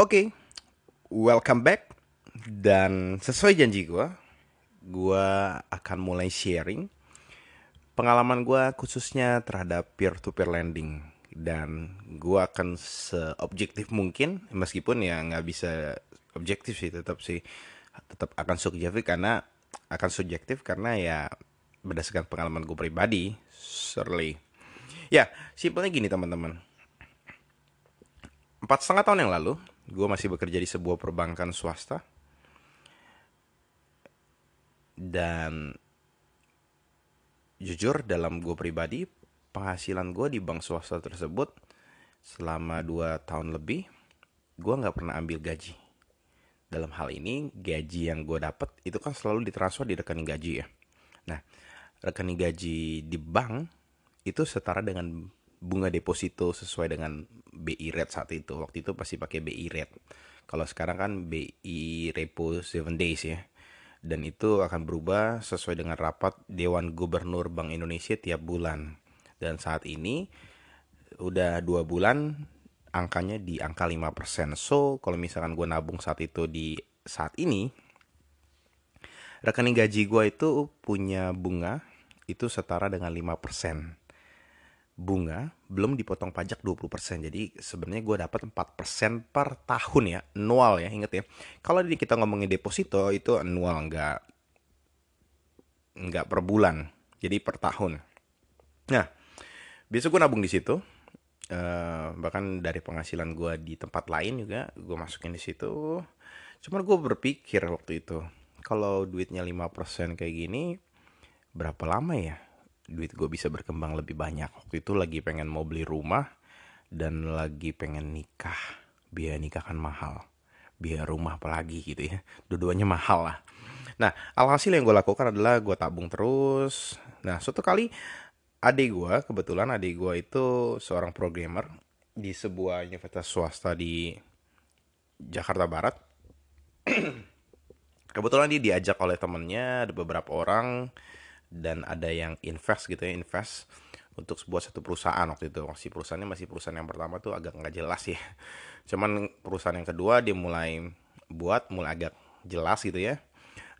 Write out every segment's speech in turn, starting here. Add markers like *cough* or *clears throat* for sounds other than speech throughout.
Oke, welcome back. Dan sesuai janji gue, gue akan mulai sharing pengalaman gue khususnya terhadap peer-to-peer lending. Dan gue akan seobjektif mungkin, meskipun ya nggak bisa objektif sih, tetap sih tetap akan subjektif karena akan subjektif karena ya berdasarkan pengalaman gue pribadi, surely. Ya, simpelnya gini teman-teman. Empat setengah tahun yang lalu, gue masih bekerja di sebuah perbankan swasta. Dan jujur dalam gue pribadi penghasilan gue di bank swasta tersebut selama 2 tahun lebih gue nggak pernah ambil gaji. Dalam hal ini gaji yang gue dapat itu kan selalu ditransfer di rekening gaji ya. Nah rekening gaji di bank itu setara dengan bunga deposito sesuai dengan BI rate saat itu. Waktu itu pasti pakai BI rate. Kalau sekarang kan BI repo 7 days ya. Dan itu akan berubah sesuai dengan rapat Dewan Gubernur Bank Indonesia tiap bulan. Dan saat ini udah dua bulan angkanya di angka 5%. So, kalau misalkan gue nabung saat itu di saat ini, rekening gaji gue itu punya bunga itu setara dengan 5% bunga belum dipotong pajak 20%. Jadi sebenarnya gue dapat 4% per tahun ya, annual ya, inget ya. Kalau kita ngomongin deposito itu annual enggak enggak per bulan. Jadi per tahun. Nah, biasa gue nabung di situ. Uh, bahkan dari penghasilan gue di tempat lain juga gue masukin di situ. Cuman gue berpikir waktu itu, kalau duitnya 5% kayak gini, berapa lama ya duit gue bisa berkembang lebih banyak. Waktu itu lagi pengen mau beli rumah dan lagi pengen nikah. Biaya nikah kan mahal. Biaya rumah apalagi gitu ya. Dua-duanya mahal lah. Nah alhasil yang gue lakukan adalah gue tabung terus. Nah suatu kali adik gue kebetulan adik gue itu seorang programmer di sebuah universitas swasta di Jakarta Barat. *clears throat* Kebetulan dia diajak oleh temennya ada beberapa orang dan ada yang invest gitu ya invest untuk sebuah satu perusahaan waktu itu. Masih perusahaannya masih perusahaan yang pertama tuh agak nggak jelas ya. *laughs* Cuman perusahaan yang kedua dia mulai buat mulai agak jelas gitu ya.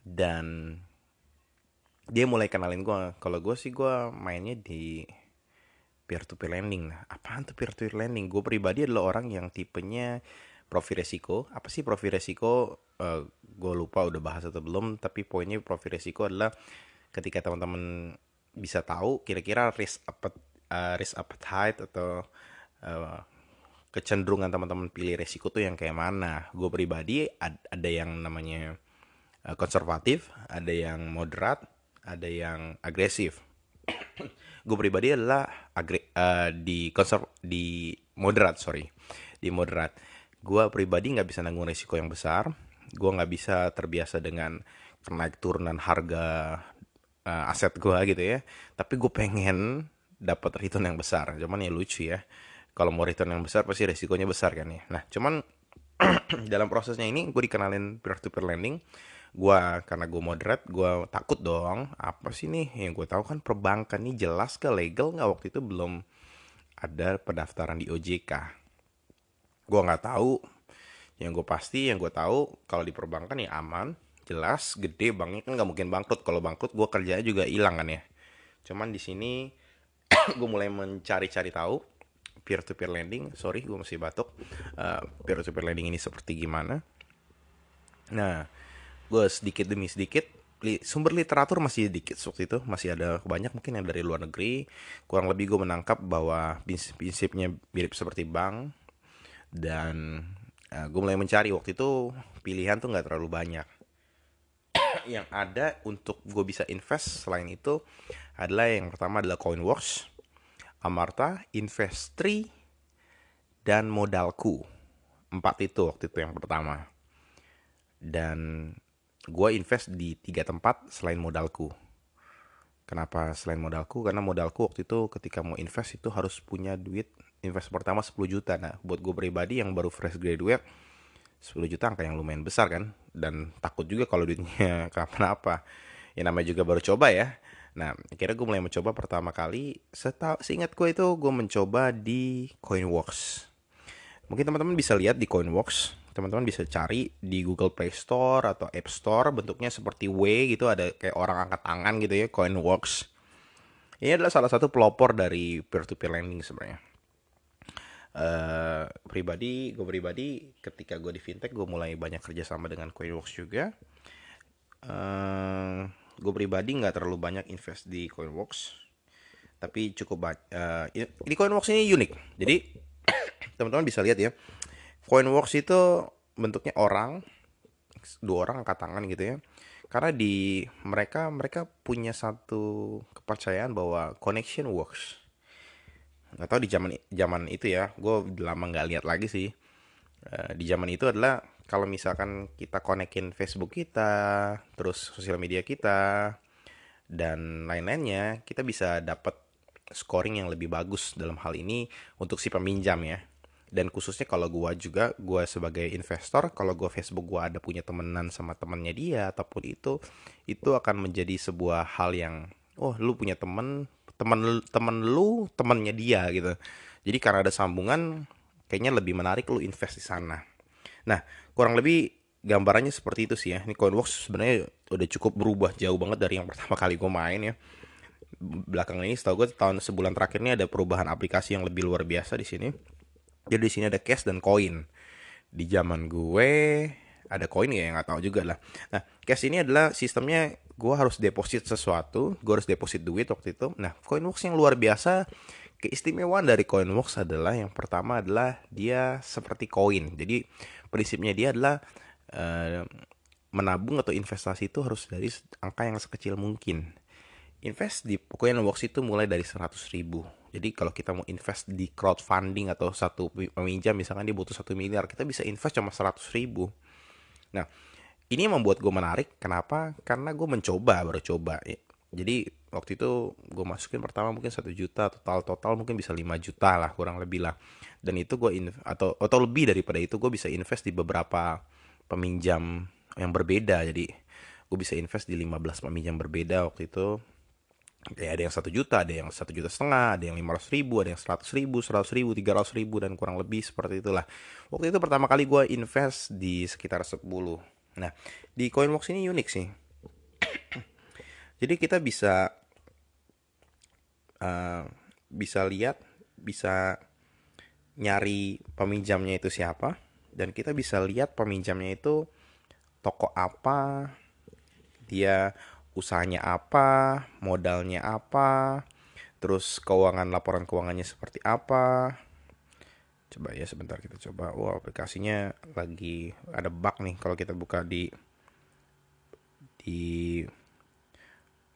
Dan dia mulai kenalin gue kalau gue sih gue mainnya di peer to peer lending. Nah apaan tuh peer to peer lending? Gue pribadi adalah orang yang tipenya profil resiko. Apa sih profil resiko? Uh, gue lupa udah bahas atau belum tapi poinnya profil resiko adalah ketika teman-teman bisa tahu kira-kira risk apa uh, risk appetite atau uh, kecenderungan teman-teman pilih resiko tuh yang kayak mana. Gue pribadi ad, ada yang namanya uh, konservatif, ada yang moderat, ada yang agresif. *clears throat* gue pribadi adalah agre uh, di konser di moderat sorry di moderat. Gue pribadi nggak bisa nanggung resiko yang besar. Gue nggak bisa terbiasa dengan naik turunan harga uh, aset gue gitu ya. Tapi gue pengen dapat return yang besar. Cuman ya lucu ya kalau mau return yang besar pasti resikonya besar kan ya. Nah cuman *clears throat* dalam prosesnya ini gue dikenalin peer to peer lending. Gue karena gue moderate gue takut dong apa sih nih? Yang gue tahu kan perbankan nih jelas ke legal nggak? Waktu itu belum ada pendaftaran di OJK gue nggak tahu. Yang gue pasti yang gue tahu kalau di perbankan ya aman jelas gede banknya kan nggak mungkin bangkrut. Kalau bangkrut gue kerjanya juga hilang kan ya. Cuman di sini *clears throat* gue mulai mencari-cari tahu peer to peer lending. Sorry gue masih batuk. Uh, peer to peer lending ini seperti gimana? Nah gue sedikit demi sedikit li, sumber literatur masih sedikit waktu itu. Masih ada banyak mungkin yang dari luar negeri. Kurang lebih gue menangkap bahwa prinsipnya mirip seperti bank. Dan uh, gue mulai mencari. Waktu itu pilihan tuh nggak terlalu banyak yang ada untuk gue bisa invest selain itu adalah yang pertama adalah Coinworks, Amarta, Investri, dan Modalku. Empat itu waktu itu yang pertama. Dan gue invest di tiga tempat selain modalku. Kenapa selain modalku? Karena modalku waktu itu ketika mau invest itu harus punya duit invest pertama 10 juta. Nah, buat gue pribadi yang baru fresh graduate, 10 juta angka yang lumayan besar kan? Dan takut juga kalau duitnya *laughs* kenapa-napa. Ya namanya juga baru coba ya. Nah akhirnya gue mulai mencoba pertama kali setahu seingat gue itu gue mencoba di Coinworks. Mungkin teman-teman bisa lihat di Coinworks, teman-teman bisa cari di Google Play Store atau App Store bentuknya seperti W gitu ada kayak orang angkat tangan gitu ya Coinworks. Ini adalah salah satu pelopor dari peer-to-peer lending sebenarnya. Uh, pribadi, gue pribadi ketika gue di fintech gue mulai banyak kerjasama dengan Coinworks juga. Uh, gue pribadi nggak terlalu banyak invest di Coinworks, tapi cukup. Uh, ini Coinworks ini unik. Jadi *coughs* teman-teman bisa lihat ya Coinworks itu bentuknya orang dua orang angkat tangan gitu ya karena di mereka mereka punya satu kepercayaan bahwa connection works nggak tahu di zaman zaman itu ya. Gue lama nggak lihat lagi sih. Uh, di zaman itu adalah kalau misalkan kita konekin Facebook kita terus sosial media kita dan lain-lainnya kita bisa dapat scoring yang lebih bagus dalam hal ini untuk si peminjam ya. Dan khususnya kalau gue juga gue sebagai investor kalau gue Facebook gue ada punya temenan sama temennya dia ataupun itu itu akan menjadi sebuah hal yang oh lu punya temen temen temen lu temennya dia gitu. Jadi karena ada sambungan kayaknya lebih menarik lu invest di sana. Nah kurang lebih gambarannya seperti itu sih ya. Ini Coinworks sebenarnya udah cukup berubah jauh banget dari yang pertama kali gue main ya. Belakangan ini setahu gue tahun sebulan terakhir ini ada perubahan aplikasi yang lebih luar biasa di sini. Jadi di sini ada cash dan koin. Di zaman gue ada koin ya nggak tahu juga lah. Nah cash ini adalah sistemnya gue harus deposit sesuatu, gue harus deposit duit waktu itu. Nah CoinWorks yang luar biasa keistimewaan dari CoinWorks adalah yang pertama adalah dia seperti koin. Jadi prinsipnya dia adalah uh, menabung atau investasi itu harus dari angka yang sekecil mungkin. Invest di CoinWorks itu mulai dari 100 ribu jadi kalau kita mau invest di crowdfunding atau satu peminjam misalkan dia butuh satu miliar, kita bisa invest cuma seratus ribu. Nah, ini yang membuat gue menarik. Kenapa? Karena gue mencoba, baru coba. Jadi waktu itu gue masukin pertama mungkin satu juta, total total mungkin bisa 5 juta lah, kurang lebih lah. Dan itu gue atau atau lebih daripada itu gue bisa invest di beberapa peminjam yang berbeda. Jadi gue bisa invest di 15 peminjam berbeda waktu itu ya ada yang satu juta ada yang satu juta setengah ada yang lima ratus ribu ada yang seratus ribu seratus ribu tiga ratus ribu dan kurang lebih seperti itulah. Waktu itu pertama kali gue invest di sekitar 10 nah di Coinbox ini unik sih. *coughs* Jadi kita bisa uh, bisa lihat bisa nyari peminjamnya itu siapa dan kita bisa lihat peminjamnya itu toko apa dia usahanya apa, modalnya apa, terus keuangan laporan keuangannya seperti apa. Coba ya sebentar kita coba. Wow, aplikasinya lagi ada bug nih kalau kita buka di di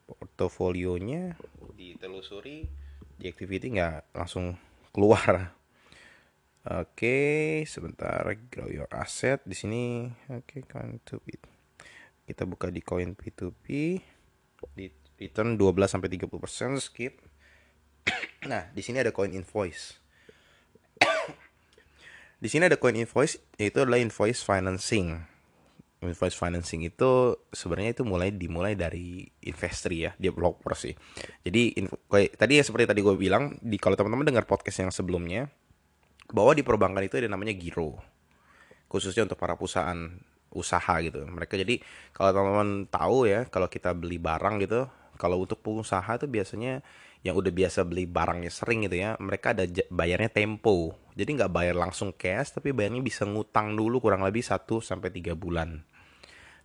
portofolionya ditelusuri di activity nggak langsung keluar. Oke, sebentar grow your asset di sini. Oke, okay, to it kita buka di koin P2P di return 12 sampai 30% skip. *coughs* nah, di sini ada koin invoice. *coughs* di sini ada koin invoice itu adalah invoice financing. Invoice financing itu sebenarnya itu mulai dimulai dari investor ya, developer sih. Jadi info, tadi ya seperti tadi gue bilang di kalau teman-teman dengar podcast yang sebelumnya bahwa di perbankan itu ada namanya giro. Khususnya untuk para perusahaan usaha gitu. Mereka jadi kalau teman-teman tahu ya kalau kita beli barang gitu kalau untuk pengusaha itu biasanya yang udah biasa beli barangnya sering gitu ya mereka ada bayarnya tempo. Jadi nggak bayar langsung cash tapi bayarnya bisa ngutang dulu kurang lebih 1 sampai tiga bulan.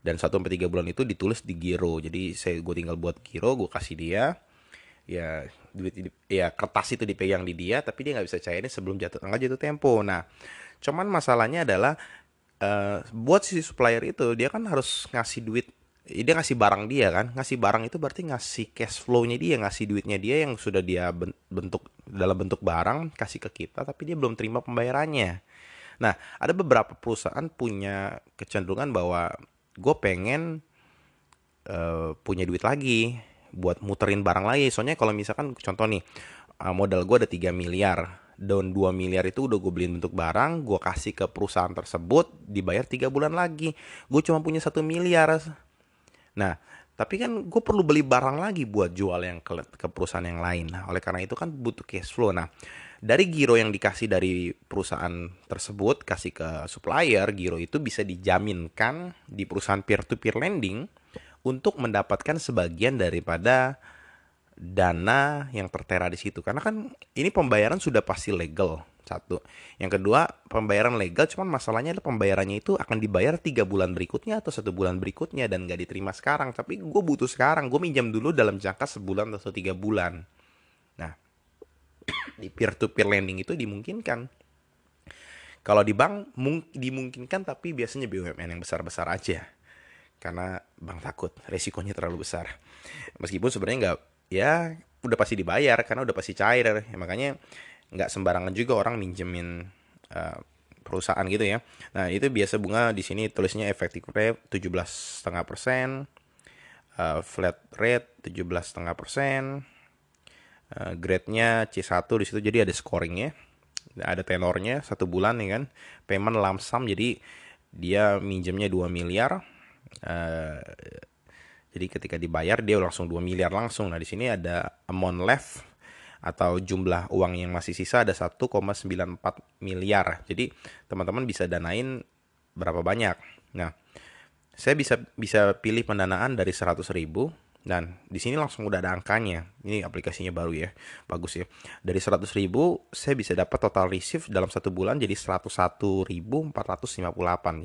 Dan 1 sampai tiga bulan itu ditulis di giro. Jadi saya gue tinggal buat giro gue kasih dia. Ya duit ya kertas itu dipegang di dia tapi dia nggak bisa cairin sebelum jatuh tanggal jatuh tempo. Nah cuman masalahnya adalah uh, buat si supplier itu dia kan harus ngasih duit. Dia ngasih barang dia kan. Ngasih barang itu berarti ngasih cash flow-nya dia ngasih duitnya dia yang sudah dia bentuk dalam bentuk barang kasih ke kita tapi dia belum terima pembayarannya. Nah ada beberapa perusahaan punya kecenderungan bahwa gue pengen uh, punya duit lagi buat muterin barang lagi. Soalnya kalau misalkan contoh nih uh, modal gue ada 3 miliar dan 2 miliar itu udah gue beliin bentuk barang gue kasih ke perusahaan tersebut dibayar tiga bulan lagi. Gue cuma punya satu miliar. Nah tapi kan gue perlu beli barang lagi buat jual yang ke, ke perusahaan yang lain. Nah oleh karena itu kan butuh cash flow. Nah dari giro yang dikasih dari perusahaan tersebut kasih ke supplier, giro itu bisa dijaminkan di perusahaan peer-to-peer lending untuk mendapatkan sebagian daripada dana yang tertera di situ. Karena kan ini pembayaran sudah pasti legal satu. Yang kedua pembayaran legal, cuman masalahnya adalah pembayarannya itu akan dibayar tiga bulan berikutnya atau satu bulan berikutnya dan gak diterima sekarang. Tapi gue butuh sekarang, gue minjam dulu dalam jangka sebulan atau tiga bulan. Nah, di peer to peer lending itu dimungkinkan. Kalau di bank dimungkinkan tapi biasanya BUMN yang besar-besar aja. Karena bank takut resikonya terlalu besar. Meskipun sebenarnya nggak ya udah pasti dibayar karena udah pasti cair. Ya, makanya nggak sembarangan juga orang minjemin uh, perusahaan gitu ya. Nah itu biasa bunga di sini tulisnya efektif rate 17,5 persen, uh, flat rate 17,5 persen, uh, grade-nya C1 di situ jadi ada scoringnya ada tenornya satu bulan ya kan payment lamsam jadi dia minjemnya 2 miliar uh, jadi ketika dibayar dia langsung 2 miliar langsung nah di sini ada amount left atau jumlah uang yang masih sisa ada 1,94 miliar jadi teman-teman bisa danain berapa banyak nah saya bisa bisa pilih pendanaan dari 100 ribu dan di sini langsung udah ada angkanya. Ini aplikasinya baru ya, bagus ya. Dari 100 ribu saya bisa dapat total receive dalam satu bulan jadi 101.458.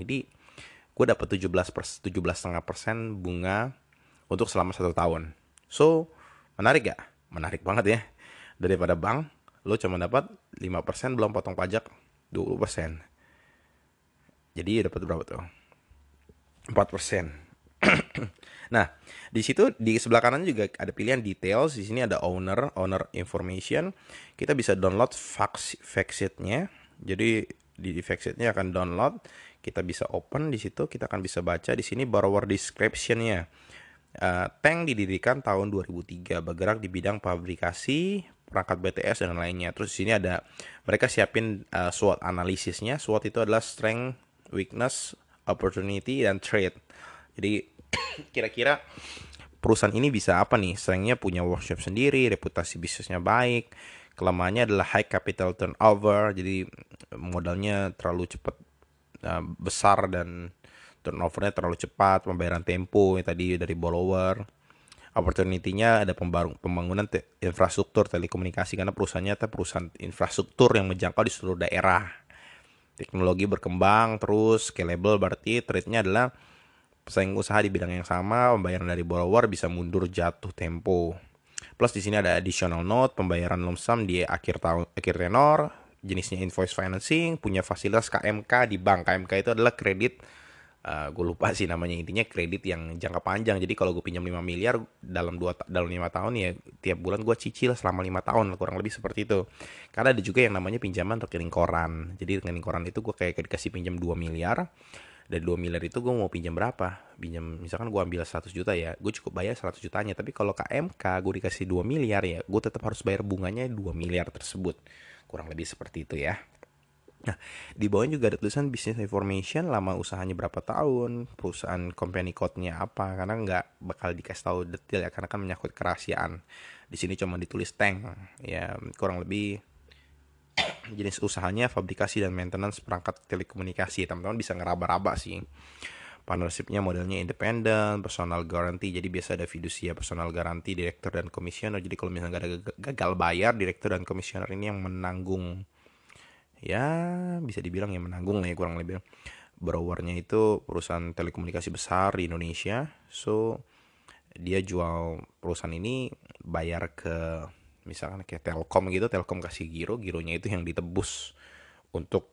Jadi gue dapat 17 17 setengah persen bunga untuk selama satu tahun. So menarik gak? Menarik banget ya. Daripada bank, lo cuma dapat 5% belum potong pajak 20%. Jadi dapat berapa tuh? 4%. *clears throat* nah, di situ di sebelah kanan juga ada pilihan details. Di sini ada owner, owner information. Kita bisa download fax factsheet-nya. Jadi di factsheet-nya akan download. Kita bisa open di situ. Kita akan bisa baca di sini borrower description-nya. Uh, Tank didirikan tahun 2003, bergerak di bidang fabrikasi, perangkat BTS dan lainnya. Terus di sini ada mereka siapin uh, SWOT analisisnya. SWOT itu adalah strength, weakness, opportunity dan trade. Jadi *coughs* kira-kira perusahaan ini bisa apa nih? Strengthnya punya workshop sendiri, reputasi bisnisnya baik, kelemahannya adalah high capital turnover, jadi modalnya terlalu cepat uh, besar dan turnovernya terlalu cepat, pembayaran tempo yang tadi dari borrower. Opportunity-nya ada pembangunan te infrastruktur telekomunikasi karena perusahaannya itu perusahaan infrastruktur yang menjangkau di seluruh daerah. Teknologi berkembang terus, scalable berarti trade-nya adalah pesaing usaha di bidang yang sama, pembayaran dari borrower bisa mundur jatuh tempo. Plus di sini ada additional note, pembayaran lump di akhir tahun akhir tenor, jenisnya invoice financing, punya fasilitas KMK di bank. KMK itu adalah kredit uh, gue lupa sih namanya intinya kredit yang jangka panjang. Jadi kalau gue pinjam 5 miliar dalam dua dalam 5 tahun ya tiap bulan gue cicil selama 5 tahun kurang lebih seperti itu. Karena ada juga yang namanya pinjaman rekening koran. Jadi rekening koran itu gue kayak dikasih pinjam 2 miliar dari 2 miliar itu gue mau pinjam berapa pinjam misalkan gue ambil 100 juta ya gue cukup bayar 100 jutanya tapi kalau KMK gue dikasih 2 miliar ya gue tetap harus bayar bunganya 2 miliar tersebut kurang lebih seperti itu ya Nah, di bawahnya juga ada tulisan business information, lama usahanya berapa tahun, perusahaan company code-nya apa, karena nggak bakal dikasih tahu detail ya, karena kan menyangkut kerahasiaan. Di sini cuma ditulis tank, ya kurang lebih *coughs* jenis usahanya fabrikasi dan maintenance perangkat telekomunikasi. Teman-teman bisa ngeraba-raba sih. Partnershipnya modelnya independen personal guarantee. Jadi biasa ada fidusia personal guarantee direktur dan komisioner. Jadi kalau misalnya ada gagal bayar direktur dan komisioner ini yang menanggung ya bisa dibilang yang menanggung lah ya kurang lebih. Browernya itu perusahaan telekomunikasi besar di Indonesia. So dia jual perusahaan ini bayar ke misalkan kayak Telkom gitu Telkom kasih giro gironya itu yang ditebus untuk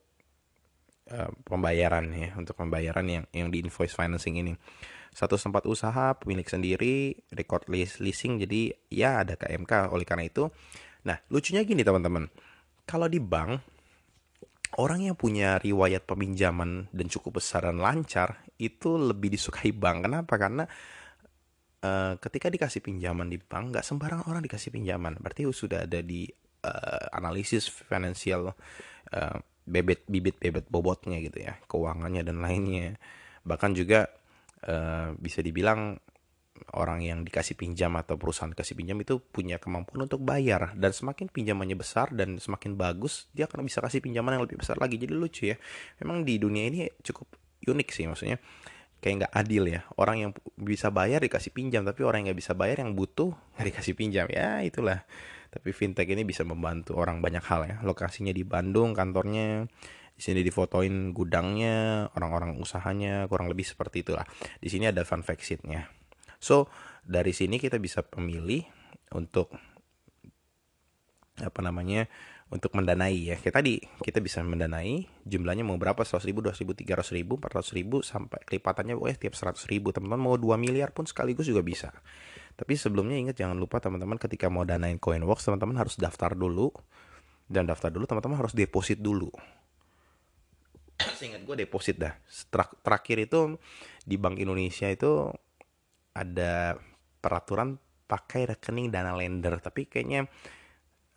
uh, pembayaran ya untuk pembayaran yang yang di invoice financing ini. Satu tempat usaha pemilik sendiri record list leasing jadi ya ada KMK oleh karena itu nah lucunya gini teman-teman. Kalau di bank orang yang punya riwayat peminjaman dan cukup besar dan lancar itu lebih disukai bank. Kenapa? Karena uh, ketika dikasih pinjaman di bank nggak sembarang orang dikasih pinjaman. Berarti sudah ada di uh, analisis finansial uh, bebet bibit bebet bobotnya gitu ya keuangannya dan lainnya. Bahkan juga uh, bisa dibilang orang yang dikasih pinjam atau perusahaan kasih pinjam itu punya kemampuan untuk bayar. Dan semakin pinjamannya besar dan semakin bagus dia akan bisa kasih pinjaman yang lebih besar lagi. Jadi lucu ya. Memang di dunia ini cukup unik sih maksudnya. Kayak nggak adil ya. Orang yang bisa bayar dikasih pinjam tapi orang yang nggak bisa bayar yang butuh *laughs* nggak dikasih pinjam. Ya itulah. Tapi fintech ini bisa membantu orang banyak hal ya. Lokasinya di Bandung kantornya di sini difotoin gudangnya orang-orang usahanya kurang lebih seperti itulah. Di sini ada fun fact sheetnya so dari sini kita bisa pemilih untuk apa namanya untuk mendanai ya. Kayak tadi kita bisa mendanai jumlahnya mau berapa? 100 ribu 200 ribu 300 ribu 400 ribu sampai kelipatannya pokoknya tiap 100 ribu. Teman-teman mau 2 miliar pun sekaligus juga bisa. Tapi sebelumnya ingat jangan lupa teman-teman ketika mau danain Coinworks teman-teman harus daftar dulu. Dan daftar dulu teman-teman harus deposit dulu. Seingat gue deposit dah. Terakhir itu di Bank Indonesia itu ada peraturan pakai rekening dana lender tapi kayaknya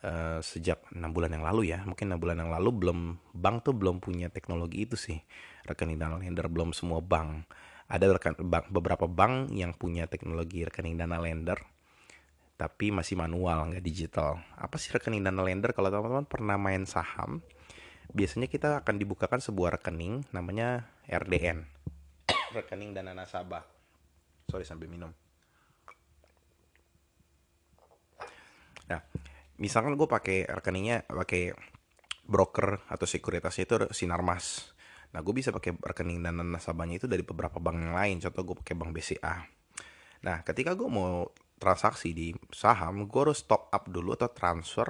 uh, sejak enam bulan yang lalu ya mungkin enam bulan yang lalu belum bank tuh belum punya teknologi itu sih rekening dana lender belum semua bank. Ada rekan, bank, beberapa bank yang punya teknologi rekening dana lender tapi masih manual nggak digital. Apa sih rekening dana lender? Kalau teman-teman pernah main saham biasanya kita akan dibukakan sebuah rekening namanya RDN rekening dana nasabah sorry sambil minum Nah, misalkan gue pakai rekeningnya pakai broker atau sekuritas itu Sinarmas. Nah, gue bisa pakai rekening dana nasabahnya itu dari beberapa bank yang lain. Contoh gue pakai bank BCA. Nah, ketika gue mau transaksi di saham, gue harus top up dulu atau transfer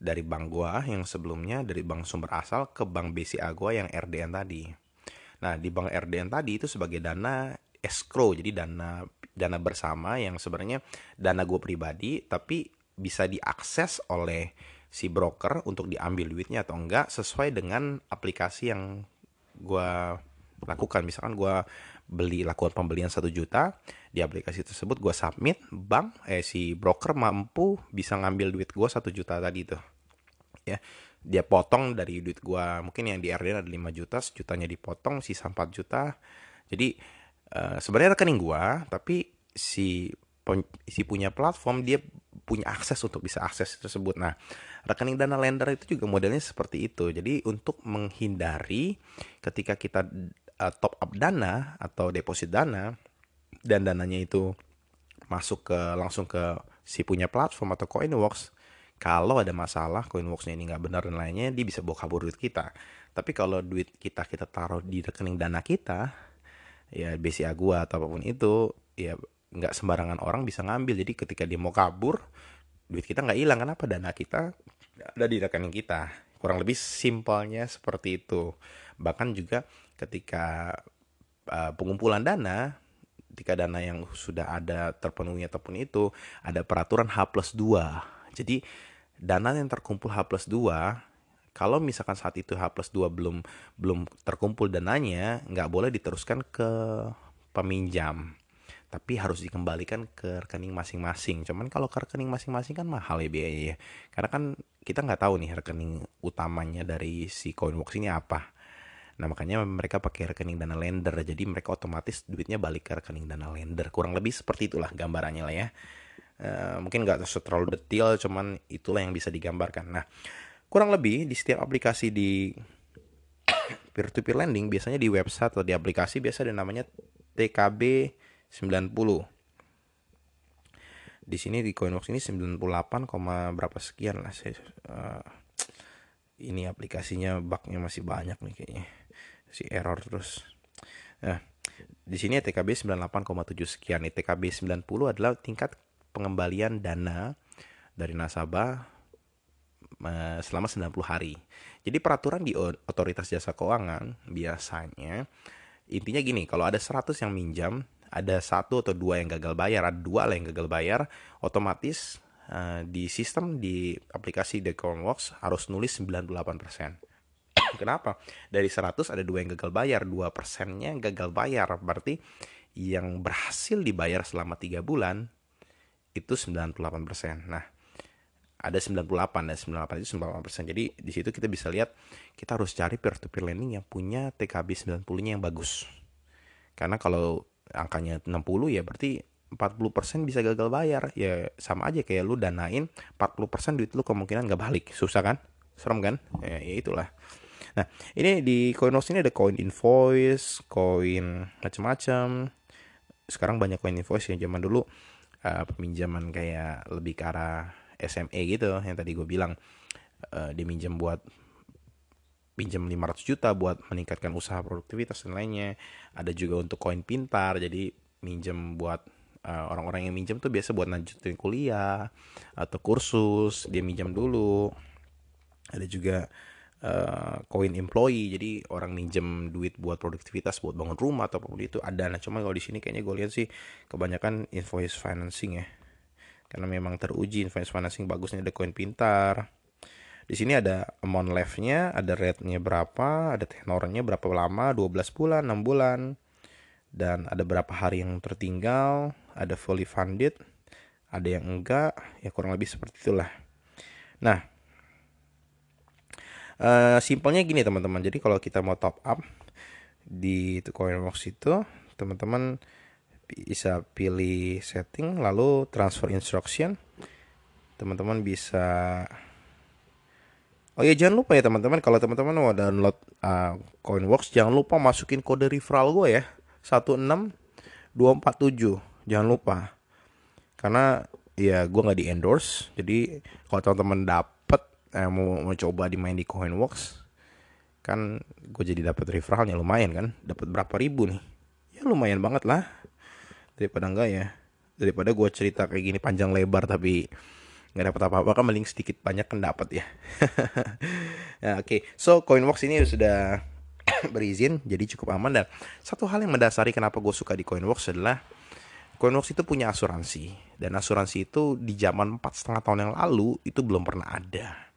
dari bank gue yang sebelumnya dari bank sumber asal ke bank BCA gue yang RDN tadi. Nah, di bank RDN tadi itu sebagai dana escrow, jadi dana dana bersama yang sebenarnya dana gue pribadi, tapi bisa diakses oleh si broker untuk diambil duitnya atau enggak sesuai dengan aplikasi yang gue lakukan. Misalkan gue beli lakukan pembelian satu juta di aplikasi tersebut gue submit bank eh si broker mampu bisa ngambil duit gue satu juta tadi tuh. Ya dia potong dari duit gue mungkin yang di RDN ada 5 juta sejutanya dipotong sisa 4 juta. Jadi uh, sebenarnya rekening gue tapi si si punya platform dia punya akses untuk bisa akses tersebut. Nah, rekening dana lender itu juga modelnya seperti itu. Jadi untuk menghindari ketika kita uh, top up dana atau deposit dana dan dananya itu masuk ke langsung ke si punya platform atau Coinworks, kalau ada masalah Coinworksnya ini nggak benar dan lainnya, dia bisa bawa kabur duit kita. Tapi kalau duit kita kita taruh di rekening dana kita, ya BCA gua atau apa pun itu, ya nggak sembarangan orang bisa ngambil. Jadi ketika dia mau kabur duit kita nggak hilang. Kenapa? Dana kita ada di rekening kita. Kurang lebih simpelnya seperti itu. Bahkan juga ketika uh, pengumpulan dana ketika dana yang sudah ada terpenuhi ataupun itu ada peraturan H plus 2 jadi dana yang terkumpul H plus 2 kalau misalkan saat itu H plus 2 belum belum terkumpul dananya nggak boleh diteruskan ke peminjam tapi harus dikembalikan ke rekening masing-masing. Cuman kalau ke rekening masing-masing kan mahal ya biayanya ya. Karena kan kita nggak tahu nih rekening utamanya dari si Coinworks ini apa. Nah makanya mereka pakai rekening dana lender. Jadi mereka otomatis duitnya balik ke rekening dana lender. Kurang lebih seperti itulah gambarannya lah ya. Uh, mungkin nggak terlalu detail, cuman itulah yang bisa digambarkan. Nah kurang lebih di setiap aplikasi di peer-to-peer lending biasanya di website atau di aplikasi biasa ada namanya TKB 90 di sini di Coinbox ini 98, berapa sekian lah saya uh, ini aplikasinya bugnya masih banyak nih kayaknya. Si error terus. Nah di sini TKB 98,7 sekian. TKB 90 adalah tingkat pengembalian dana dari nasabah uh, selama 90 hari jadi peraturan di otoritas jasa keuangan biasanya intinya gini kalau ada 100 yang minjam ada satu atau dua yang gagal bayar, ada dua lah yang gagal bayar, otomatis uh, di sistem di aplikasi The Coinworks harus nulis 98%. *coughs* Kenapa? Dari 100 ada dua yang gagal bayar, dua persennya gagal bayar. Berarti yang berhasil dibayar selama tiga bulan itu 98%. Nah, ada 98 dan 98 itu 98%. Jadi di situ kita bisa lihat kita harus cari peer to peer lending yang punya TKB 90-nya yang bagus. Karena kalau angkanya 60 ya berarti 40% bisa gagal bayar. Ya sama aja kayak lu danain 40% duit lu kemungkinan gak balik. Susah kan? Serem kan? Ya, ya itulah. Nah ini di Coinworks ini ada coin invoice coin macam-macam. Sekarang banyak coin invoice ya zaman dulu uh, peminjaman kayak lebih ke arah SME gitu yang tadi gue bilang uh, diminjam buat pinjam 500 juta buat meningkatkan usaha produktivitas dan lainnya. Ada juga untuk koin pintar, jadi minjem buat eh, orang-orang yang minjem tuh biasa buat lanjutin kuliah atau kursus, dia minjam dulu. Ada juga koin uh, employee, jadi orang minjem duit buat produktivitas, buat bangun rumah atau apa pun itu ada. Nah, cuma kalau di sini kayaknya gue lihat sih kebanyakan invoice financing ya. Karena memang teruji invoice financing bagusnya ada koin pintar, di sini ada amount left-nya, ada rate-nya berapa, ada tenornya berapa lama, 12 bulan, 6 bulan, dan ada berapa hari yang tertinggal, ada fully funded, ada yang enggak, ya kurang lebih seperti itulah. Nah, uh, simpelnya gini teman-teman. Jadi kalau kita mau top up di Coinworks itu, teman-teman bisa pilih setting, lalu transfer instruction. Teman-teman bisa Oh ya jangan lupa ya teman-teman. Kalau teman-teman mau download uh, Coinworks jangan lupa masukin kode referral gue ya. 16247 jangan lupa. Karena ya gue nggak di endorse jadi kalau teman-teman dapet eh, mau, mau coba dimain di Coinworks kan gue jadi dapat referralnya lumayan kan. Dapat berapa ribu nih? Ya lumayan banget lah daripada enggak ya daripada gue cerita kayak gini panjang lebar tapi nggak dapat apa-apa kan mending sedikit banyak kan dapat ya. nah, *laughs* Oke, okay. so Coinworks ini sudah *coughs* berizin jadi cukup aman dan satu hal yang mendasari kenapa gue suka di Coinworks adalah Coinworks itu punya asuransi dan asuransi itu di zaman empat setengah tahun yang lalu itu belum pernah ada.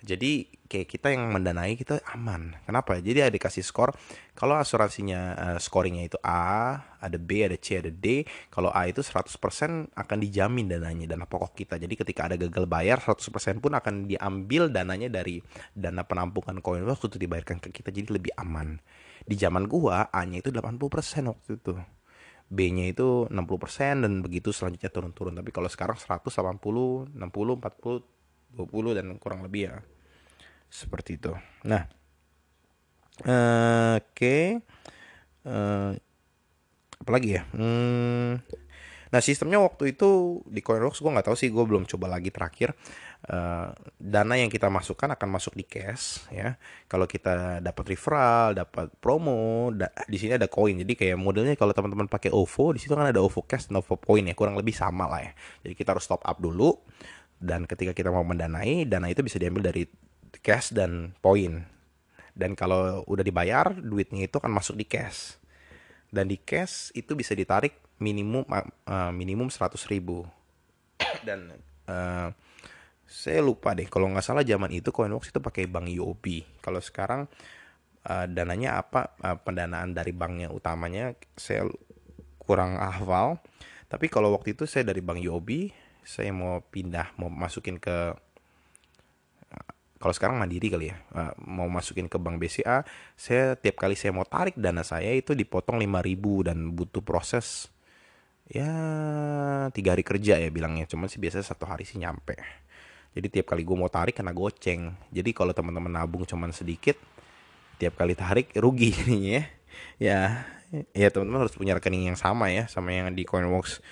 Jadi kayak kita yang mendanai kita aman. Kenapa? Jadi ada dikasih skor. Kalau asuransinya uh, scoringnya itu A, ada B, ada C, ada D. Kalau A itu 100% akan dijamin dananya dana pokok kita. Jadi ketika ada gagal bayar 100% pun akan diambil dananya dari dana penampungan koin waktu itu dibayarkan ke kita jadi lebih aman. Di zaman gua A-nya itu 80% waktu itu. B-nya itu 60% dan begitu selanjutnya turun-turun. Tapi kalau sekarang 180, 60, 40 20 dan kurang lebih ya. Seperti itu. Nah uh, oke okay. uh, eh, apalagi ya? Hmm, nah sistemnya waktu itu di Coinworks gue nggak tahu sih gue belum coba lagi terakhir. Uh, dana yang kita masukkan akan masuk di cash ya. Kalau kita dapat referral dapat promo da di sini ada koin. Jadi kayak modelnya kalau teman-teman pakai OVO di situ kan ada OVO cash dan OVO point ya kurang lebih sama lah ya. Jadi kita harus top up dulu dan ketika kita mau mendanai dana itu bisa diambil dari cash dan poin. Dan kalau udah dibayar duitnya itu akan masuk di cash. Dan di cash itu bisa ditarik minimum uh, minimum 100 ribu. Dan uh, saya lupa deh kalau nggak salah zaman itu Coinworks itu pakai bank UOB kalau sekarang uh, dananya apa uh, pendanaan dari banknya utamanya saya kurang hafal. Tapi kalau waktu itu saya dari bank UOB saya mau pindah mau masukin ke kalau sekarang mandiri kali ya eh, mau masukin ke bank BCA saya tiap kali saya mau tarik dana saya itu dipotong 5000 dan butuh proses ya tiga hari kerja ya bilangnya. Cuman sih biasanya satu hari sih nyampe. Jadi tiap kali gue mau tarik kena goceng. Jadi kalau teman-teman nabung cuman sedikit tiap kali tarik rugi *laughs* jadinya. Ya ya teman-teman harus punya rekening yang sama ya sama yang di Coinworks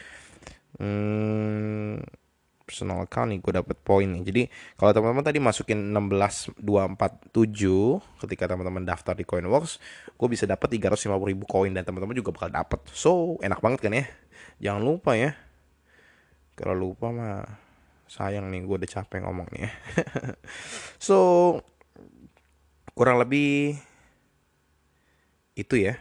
hmm, personal account nih gue dapet poin nih. Jadi kalau teman-teman tadi masukin 16247 ketika teman-teman daftar di Coinworks gue bisa dapat 350 ribu koin dan teman-teman juga bakal dapet. So enak banget kan ya? Jangan lupa ya. Kalau lupa mah sayang nih gue udah capek ngomongnya *laughs* so kurang lebih itu ya.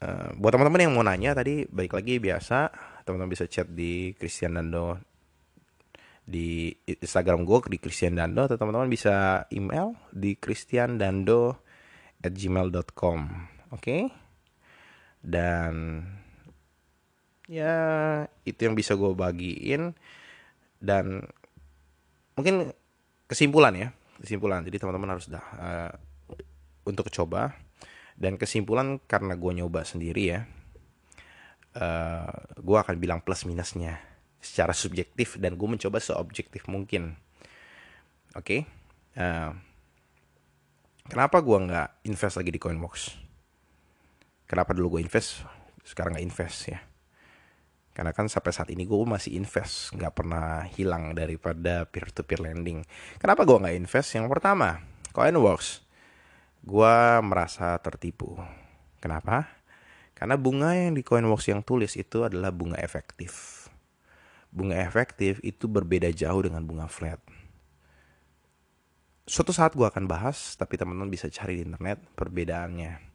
Uh, buat teman-teman yang mau nanya tadi balik lagi biasa teman-teman bisa chat di Christian Dando di Instagram gue di Christian Dando atau teman-teman bisa email di christiandando at gmail.com oke? Okay? dan ya itu yang bisa gue bagiin. Dan mungkin kesimpulan ya kesimpulan. Jadi teman-teman harus dah uh, untuk coba. Dan kesimpulan karena gue nyoba sendiri ya uh, gue akan bilang plus minusnya secara subjektif dan gue mencoba seobjektif mungkin. Oke? Okay? uh, kenapa gue nggak invest lagi di Coinbox? Kenapa dulu gue invest? Sekarang nggak invest ya. Karena kan sampai saat ini gue masih invest. Nggak pernah hilang daripada peer to peer lending. Kenapa gue nggak invest? Yang pertama Coinworks gue merasa tertipu. Kenapa karena bunga yang di Coinworks yang tulis itu adalah bunga efektif bunga efektif itu berbeda jauh dengan bunga flat suatu saat gue akan bahas tapi teman-teman bisa cari di internet perbedaannya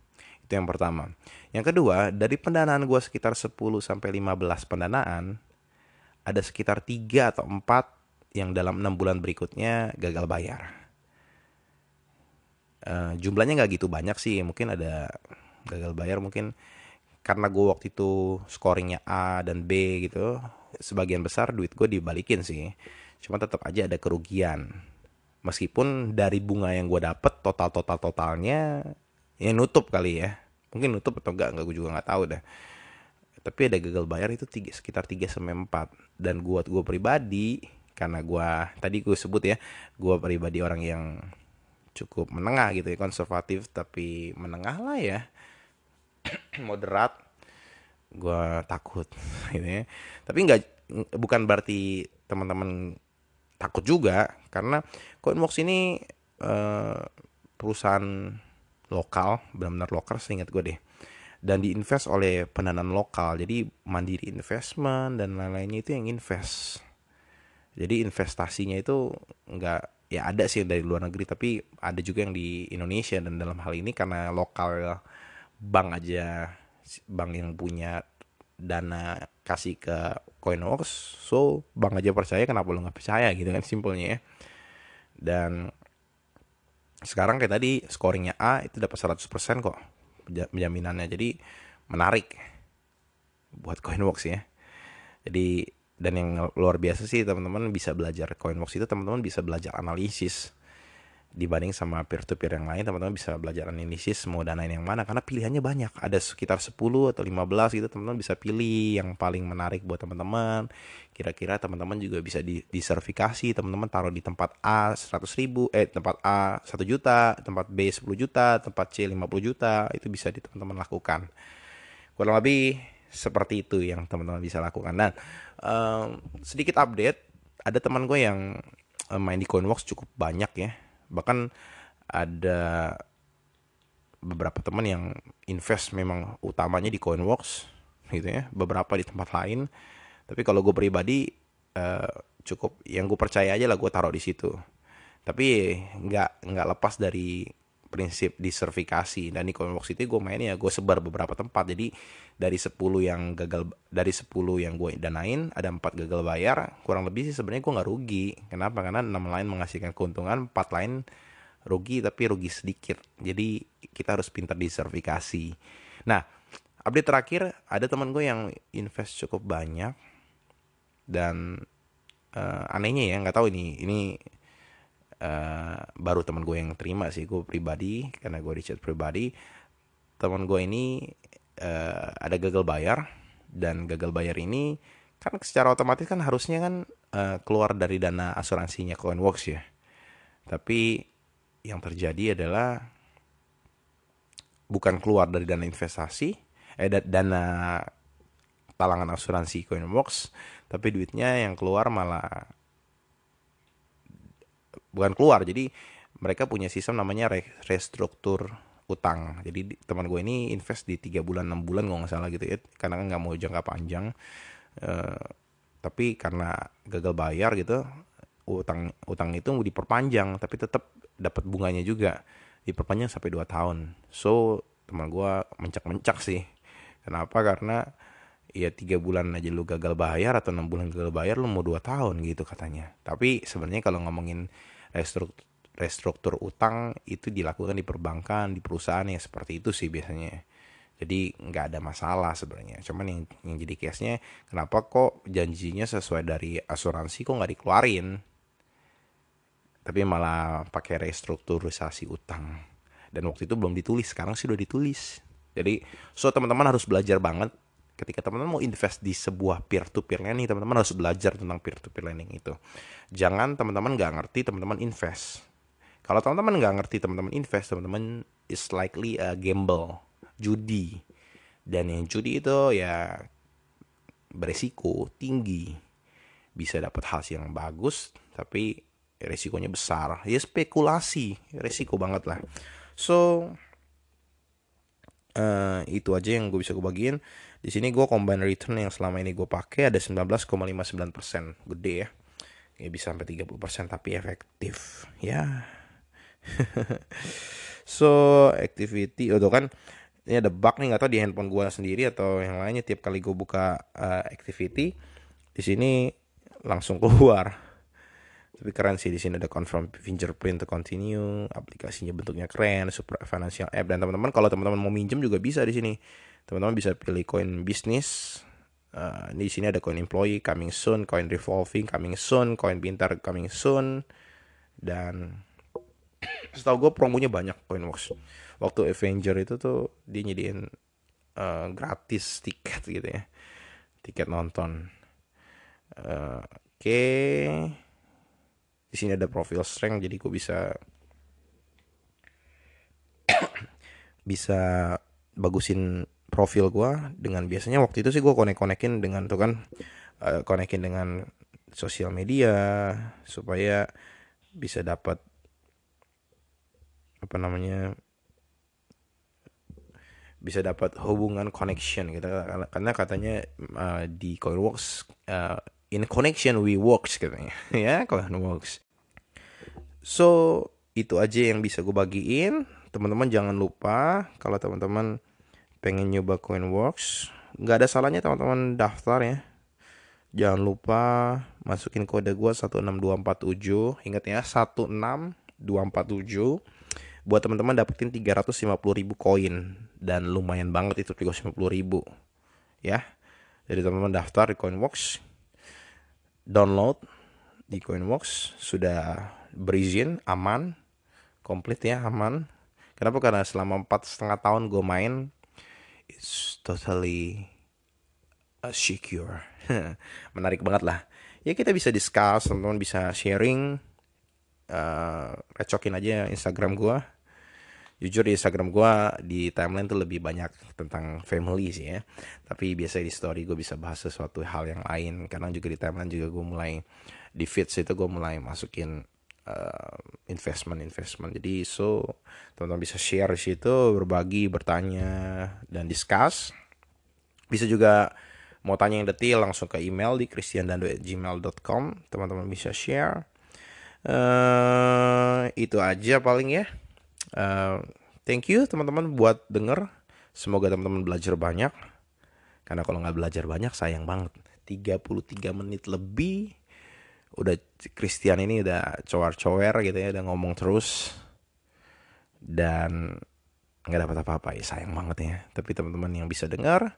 itu yang pertama. Yang kedua, dari pendanaan gue sekitar 10 sampai 15 pendanaan, ada sekitar 3 atau 4 yang dalam 6 bulan berikutnya gagal bayar. Uh, jumlahnya nggak gitu banyak sih, mungkin ada gagal bayar mungkin karena gue waktu itu scoringnya A dan B gitu, sebagian besar duit gue dibalikin sih. Cuma tetap aja ada kerugian. Meskipun dari bunga yang gue dapet total total totalnya ya nutup kali ya mungkin nutup atau enggak enggak gue juga nggak tahu dah tapi ada gagal bayar itu tiga, sekitar 3 sampai 4 dan gua gue pribadi karena gua tadi gue sebut ya gua pribadi orang yang cukup menengah gitu ya konservatif tapi menengah lah ya *clears throat* moderat gua takut *laughs* gitu ya. Tapi nggak bukan berarti teman-teman takut juga karena Coinbox ini uh, perusahaan lokal benar-benar lokal seingat gue deh. Dan diinvest oleh pendanaan lokal jadi mandiri investment dan lain-lainnya itu yang invest. Jadi investasinya itu nggak ya ada sih dari luar negeri tapi ada juga yang di Indonesia dan dalam hal ini karena lokal bank aja bank yang punya dana kasih ke Coinworks. So bank aja percaya kenapa lo nggak percaya gitu kan simpelnya ya. Dan sekarang kayak tadi scoringnya A itu dapat 100% kok penjaminannya jadi menarik buat Coinbox ya. Jadi dan yang luar biasa sih teman-teman bisa belajar Coinbox itu teman-teman bisa belajar analisis dibanding sama peer to peer yang lain teman-teman bisa belajar analisis mau danain yang mana karena pilihannya banyak. Ada sekitar 10 atau 15 gitu teman-teman bisa pilih yang paling menarik buat teman-teman. Kira-kira teman-teman juga bisa di teman-teman taruh di tempat A 100 ribu eh tempat A 1 juta tempat B 10 juta tempat C 50 juta itu bisa di teman-teman lakukan. Kurang lebih seperti itu yang teman-teman bisa lakukan. Dan um, sedikit update ada teman gue yang main di Coinworks cukup banyak ya bahkan ada beberapa teman yang invest memang utamanya di Coinworks gitu ya. Beberapa di tempat lain. Tapi kalau gue pribadi uh, cukup yang gue percaya aja lah gue taruh di situ. Tapi nggak nggak lepas dari prinsip disertifikasi dan di Coinbox itu gue main ya gue sebar beberapa tempat. Jadi dari 10 yang gagal dari 10 yang gue danain ada empat gagal bayar. Kurang lebih sih sebenarnya gue nggak rugi. Kenapa? Karena enam lain menghasilkan keuntungan empat lain rugi tapi rugi sedikit. Jadi kita harus pintar disertifikasi nah update terakhir ada teman gue yang invest cukup banyak. Dan uh, anehnya ya nggak tahu ini ini uh, baru teman gue yang terima sih gue pribadi karena gue di chat pribadi. Teman gue ini uh, ada gagal bayar dan gagal bayar ini kan secara otomatis kan harusnya kan uh, keluar dari dana asuransinya Coinworks ya. Tapi yang terjadi adalah bukan keluar dari dana investasi eh dana talangan asuransi Coinworks tapi duitnya yang keluar malah bukan keluar. Jadi mereka punya sistem namanya restruktur utang. Jadi teman gue ini invest di tiga bulan enam bulan gue nggak salah gitu ya. Karena kan nggak mau jangka panjang. Uh, tapi karena gagal bayar gitu utang utang itu diperpanjang tapi tetap dapat bunganya juga. Diperpanjang sampai 2 tahun. So teman gue mencak-mencak sih. Kenapa? Karena ya tiga bulan aja lu gagal bayar atau enam bulan gagal bayar lu mau dua tahun gitu katanya. Tapi sebenarnya kalau ngomongin restruktur, restruktur utang itu dilakukan di perbankan di perusahaan yang seperti itu sih biasanya. Jadi nggak ada masalah sebenarnya. Cuman yang yang jadi case nya kenapa kok janjinya sesuai dari asuransi kok nggak dikeluarin? Tapi malah pakai restrukturisasi utang. Dan waktu itu belum ditulis sekarang sih udah ditulis. Jadi so teman-teman harus belajar banget ketika teman-teman mau invest di sebuah peer to peer lending teman-teman harus belajar tentang peer to peer lending itu. Jangan teman-teman nggak ngerti teman-teman invest. Kalau teman-teman nggak ngerti teman-teman invest teman-teman is likely a gamble judi. Dan yang judi itu ya beresiko tinggi. Bisa dapat hasil yang bagus tapi resikonya besar. Ya spekulasi resiko banget lah. So uh, itu aja yang gue bisa gue bagiin di sini gue combine return yang selama ini gue pakai ada 19,59 persen. Gede ya. Ya bisa sampai 30 persen tapi efektif. Ya. *laughs* So activity itu kan ini ada bug nih nggak di handphone gue sendiri atau yang lainnya. Tiap kali gue buka uh, activity di sini langsung keluar. Tapi keren sih di sini ada confirm fingerprint to continue aplikasinya bentuknya keren super financial app dan teman-teman kalau teman-teman mau minjem juga bisa di sini teman-teman bisa pilih coin bisnis. Uh, di sini ada coin employee coming soon coin revolving coming soon coin pintar coming soon dan setahu gue promonya banyak coinworks waktu Avenger itu tuh dia nyediain uh, gratis tiket gitu ya tiket nonton. Uh, oke. Okay di sini ada profil strength jadi gue bisa *coughs* bisa bagusin profil gue dengan biasanya waktu itu sih gue konek konekin dengan tuh kan uh, konekin dengan sosial media supaya bisa dapat apa namanya bisa dapat hubungan connection gitu. Karena katanya uh, di Coinworks uh, in connection we works katanya. *laughs* Ya kalau works so itu aja yang bisa gue bagiin. Teman-teman jangan lupa kalau teman-teman pengen nyoba Coinworks. Nggak ada salahnya teman-teman daftar ya. Jangan lupa masukin kode gue 16247 ingat ya 16247 buat teman-teman dapetin 350 ribu koin. Dan lumayan banget itu 350 ribu. Ya jadi teman-teman daftar di Coinworks. Download di Coinworks. Sudah berizin aman komplit ya aman. Kenapa? Karena selama empat setengah tahun gue main it's totally uh, secure. *laughs* Menarik banget lah. Ya kita bisa discuss teman-teman bisa sharing uh, recokin aja Instagram gue jujur di Instagram gue di timeline tuh lebih banyak tentang family sih ya. Tapi biasa di story gue bisa bahas sesuatu hal yang lain. Karena juga di timeline juga gue mulai di feeds itu gue mulai masukin uh, investment investment jadi so teman-teman bisa share di situ berbagi bertanya dan discuss bisa juga mau tanya yang detail langsung ke email di christiandando@gmail.com teman-teman bisa share uh, itu aja paling ya Uh, thank you teman-teman buat denger. Semoga teman-teman belajar banyak. Karena kalau nggak belajar banyak sayang banget. 33 menit lebih udah Christian ini udah cower-cower gitu ya udah ngomong terus. Dan nggak dapat apa-apa ya sayang banget ya. Tapi teman-teman yang bisa dengar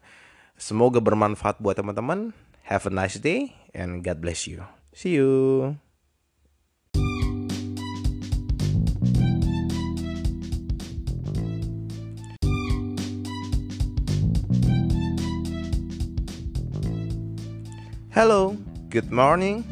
semoga bermanfaat buat teman-teman. Have a nice day and God bless you. See you. Hello, good morning,